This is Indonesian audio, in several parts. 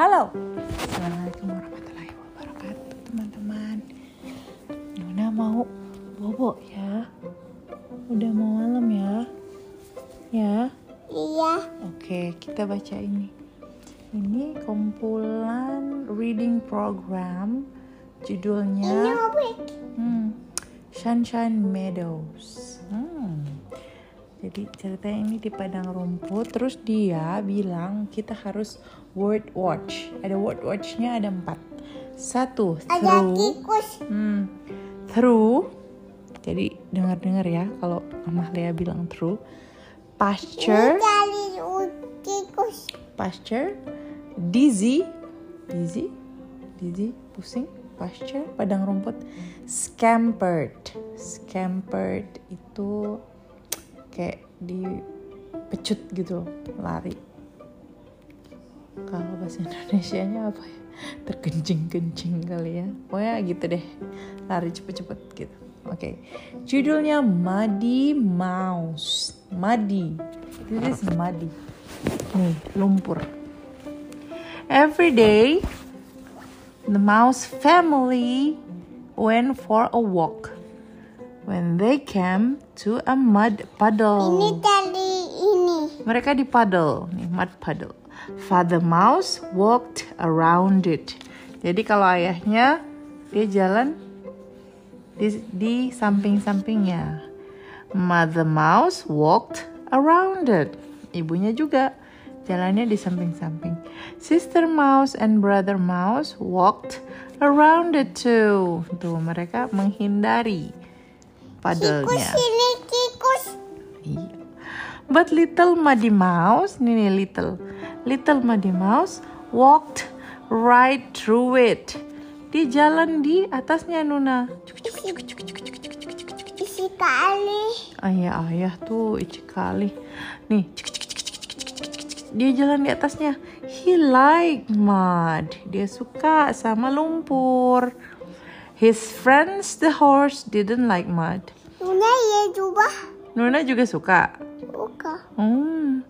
Halo. Assalamualaikum warahmatullahi wabarakatuh, teman-teman. Nuna mau bobo ya. Udah mau malam ya. Ya. Iya. Oke, kita baca ini. Ini kumpulan reading program judulnya Ini obek. Hmm, Sunshine Meadows. Hmm. Jadi ceritanya ini di padang rumput. Terus dia bilang kita harus word watch. Ada word watchnya ada empat. Satu through. tikus. Hmm, through. Jadi dengar-dengar ya kalau Amalia bilang through. Pasture, pasture. Dizzy, dizzy, dizzy, pusing. Pasture, padang rumput. Scampered, scampered itu kayak dipecut gitu, lari. Kalau bahasa Indonesia-nya apa ya? Terkencing-kencing kali ya. Pokoknya gitu deh. Lari cepet-cepet gitu. Oke. Judulnya Muddy Mouse. Muddy. This is muddy. Nih, lumpur. Every day, the mouse family went for a walk. When they came to a mud puddle. Ini dari ini. Mereka di puddle, nih mud puddle. Father Mouse walked around it. Jadi kalau ayahnya dia jalan di, di samping-sampingnya. Mother Mouse walked around it. Ibunya juga jalannya di samping-samping. Sister Mouse and Brother Mouse walked around it too. Tuh mereka menghindari padelnya. Ini tikus. Iya. But little Muddy Mouse, ini nih little, little Muddy Mouse walked right through it. Dia jalan di atasnya Nuna. Icikali. Ayah ayah tuh icikali. Nih. Dia jalan di atasnya. He like mud. Dia suka sama lumpur. His friends the horse didn't like mud. Luna ya juga. Nuna juga suka. Buka. Hmm.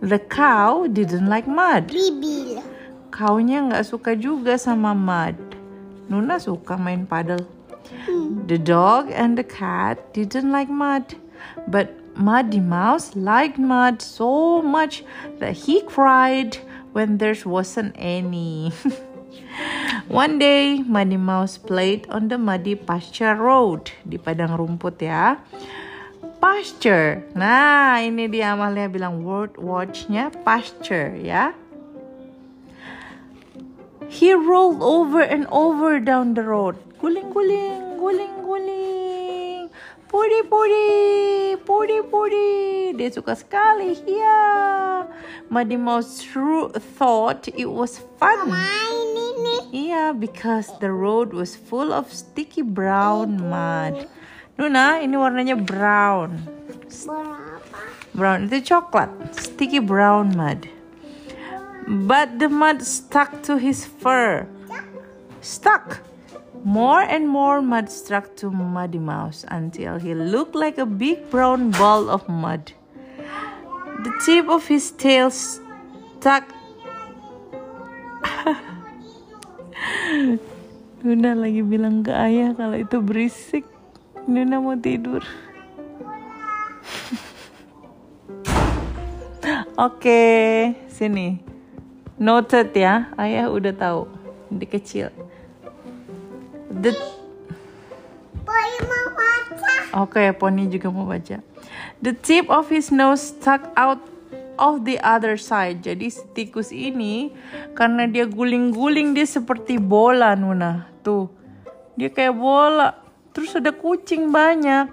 The cow didn't like mud. Bibil. Kaunya nggak suka juga sama mud. Nuna suka main paddle. The dog and the cat didn't like mud. But Muddy Mouse liked mud so much that he cried when there wasn't any. One day, Muddy Mouse played on the muddy pasture road di padang rumput ya. Pasture. Nah, ini dia Amalia bilang word watchnya pasture ya. He rolled over and over down the road. Guling guling, guling guling. Pudi pudi, pudi pudi. Dia suka sekali. Ya. Muddy Mouse thought it was fun. Main Iya, because the road was full of sticky brown mud. Nuna, ini warnanya brown. Brown itu coklat, sticky brown mud. But the mud stuck to his fur. Stuck. More and more mud stuck to Muddy Mouse until he looked like a big brown ball of mud. The tip of his tail stuck. Nuna lagi bilang ke ayah kalau itu berisik. Nuna mau tidur. Oke, sini. Noted ya, ayah udah tahu. Di kecil. The Boy mau baca. Oke, Pony juga mau baca. The tip of his nose stuck out of the other side. Jadi si tikus ini karena dia guling-guling dia seperti bola Nuna. Tuh. Dia kayak bola. Terus ada kucing banyak.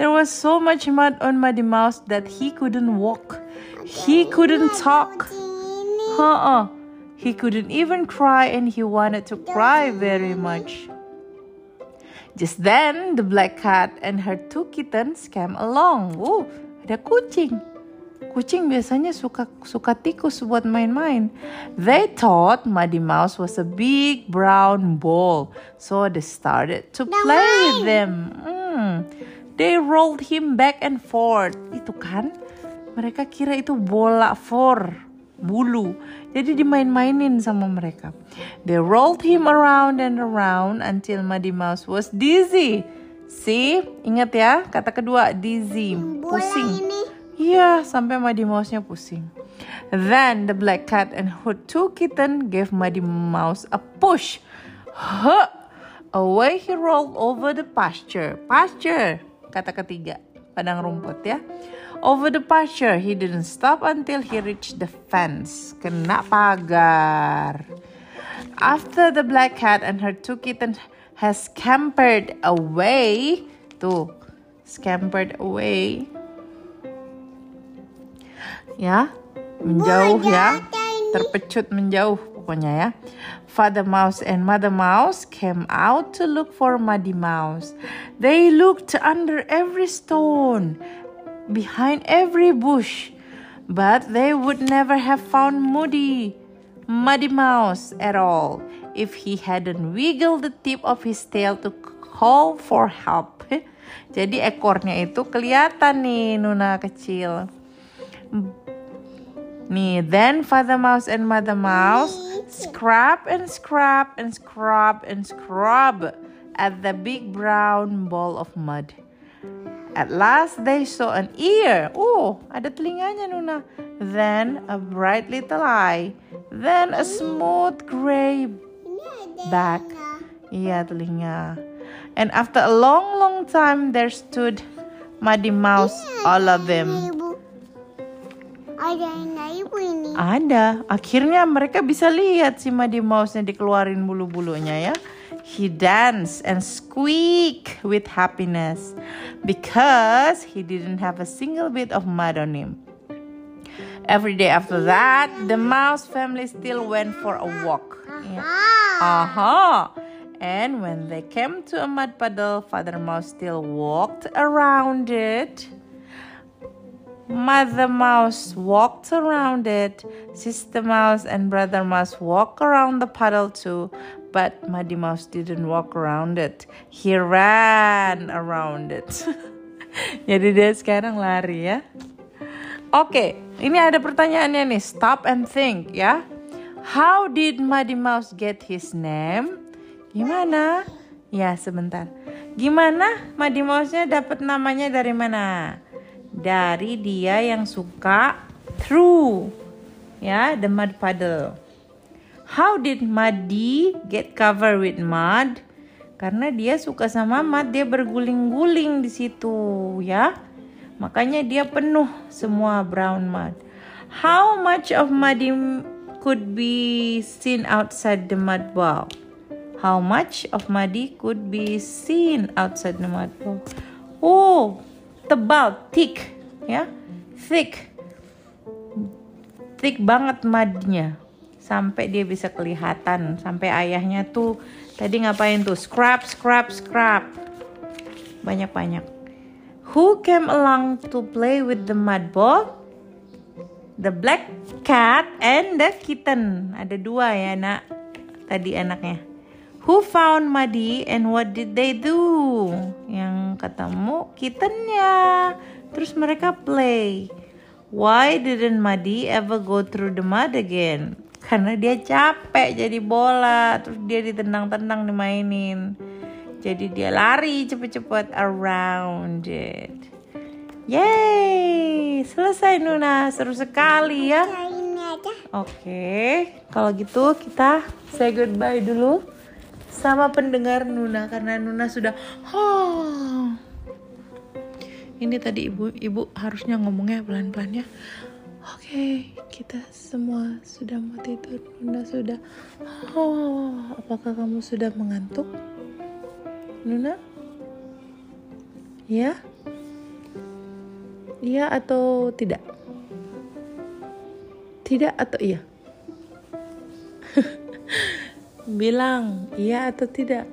There was so much mud on Muddy Mouse that he couldn't walk. He couldn't talk. Huh. He couldn't even cry and he wanted to cry very much. Just then, the black cat and her two kittens came along. Wuh, ada kucing. Kucing biasanya suka suka tikus buat main-main. They thought Muddy Mouse was a big brown ball, so they started to play with them. Hmm. They rolled him back and forth. Itu kan? Mereka kira itu bola for bulu. Jadi dimain-mainin sama mereka. They rolled him around and around until Muddy Mouse was dizzy. See, ingat ya kata kedua dizzy, Bola pusing. ini. Iya, sampai Muddy Mouse-nya pusing. Then the black cat and her two kitten gave Muddy Mouse a push. Huh! Away he rolled over the pasture. Pasture, kata ketiga. Padang rumput ya. Over the pasture, he didn't stop until he reached the fence. Kena pagar. After the black cat and her two kittens has scampered away, tuh, scampered away, ya, menjauh ya, terpecut menjauh pokoknya ya. Father Mouse and Mother Mouse came out to look for Muddy Mouse. They looked under every stone, behind every bush, but they would never have found Moody, Muddy Mouse at all if he hadn't wiggled the tip of his tail to call for help. Jadi ekornya itu kelihatan nih Nuna kecil. Nih, then Father Mouse and Mother Mouse scrub and scrub and scrub and scrub at the big brown ball of mud. At last they saw an ear. Oh, ada telinganya Nuna. Then a bright little eye. Then a smooth gray back. Iya, telinga. And after a long, long time, there stood Muddy Mouse, all of them. Ada yang ibu ini. Ada. Akhirnya mereka bisa lihat si Muddy Mouse-nya dikeluarin bulu-bulunya ya. He danced and squeak with happiness because he didn't have a single bit of mud on him. Every day after that, the mouse family still went for a walk. Yeah. Ah, Uh-huh. And when they came to a mud puddle, Father Mouse still walked around it. Mother Mouse walked around it. Sister Mouse and Brother Mouse walked around the puddle too. But Muddy Mouse didn't walk around it. He ran around it. Jadi dia sekarang lari ya. Oke, ini ada pertanyaannya nih. Stop and think ya. How did Muddy Mouse get his name? Gimana? Ya, sebentar. Gimana Muddy Mouse-nya dapat namanya dari mana? Dari dia yang suka through. Ya, the mud puddle. How did Muddy get covered with mud? Karena dia suka sama mud, dia berguling-guling di situ, ya. Makanya dia penuh semua brown mud. How much of Muddy could be seen outside the mud ball? How much of Muddy could be seen outside the mud ball? Oh, tebal, thick, ya, thick, thick banget mudnya. Sampai dia bisa kelihatan. Sampai ayahnya tuh tadi ngapain tuh? Scrap scrap scrap. Banyak banyak who came along to play with the mud ball? The black cat and the kitten. Ada dua ya nak. Tadi anaknya who found Muddy and what did they do? Yang ketemu kittennya terus mereka play why didn't Muddy ever go through the mud again karena dia capek jadi bola terus dia ditendang-tendang dimainin jadi dia lari cepet-cepet around it Yeay, selesai Nuna, seru sekali ya. ini aja. Oke, kalau gitu kita say goodbye dulu sama pendengar Nuna karena Nuna sudah oh. Ini tadi ibu ibu harusnya ngomongnya pelan-pelan ya. Oke, kita semua sudah mau tidur. Nuna sudah. Oh, apakah kamu sudah mengantuk? Nuna? Ya? Iya atau tidak? Tidak atau iya? Bilang iya atau tidak?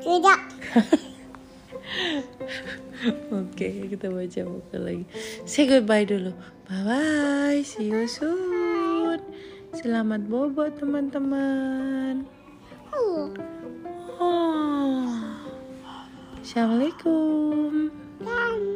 Tidak. Oke, kita baca buku lagi. Say goodbye dulu. Bye bye, see you soon. Selamat bobo teman-teman. Oh. Assalamualaikum. dan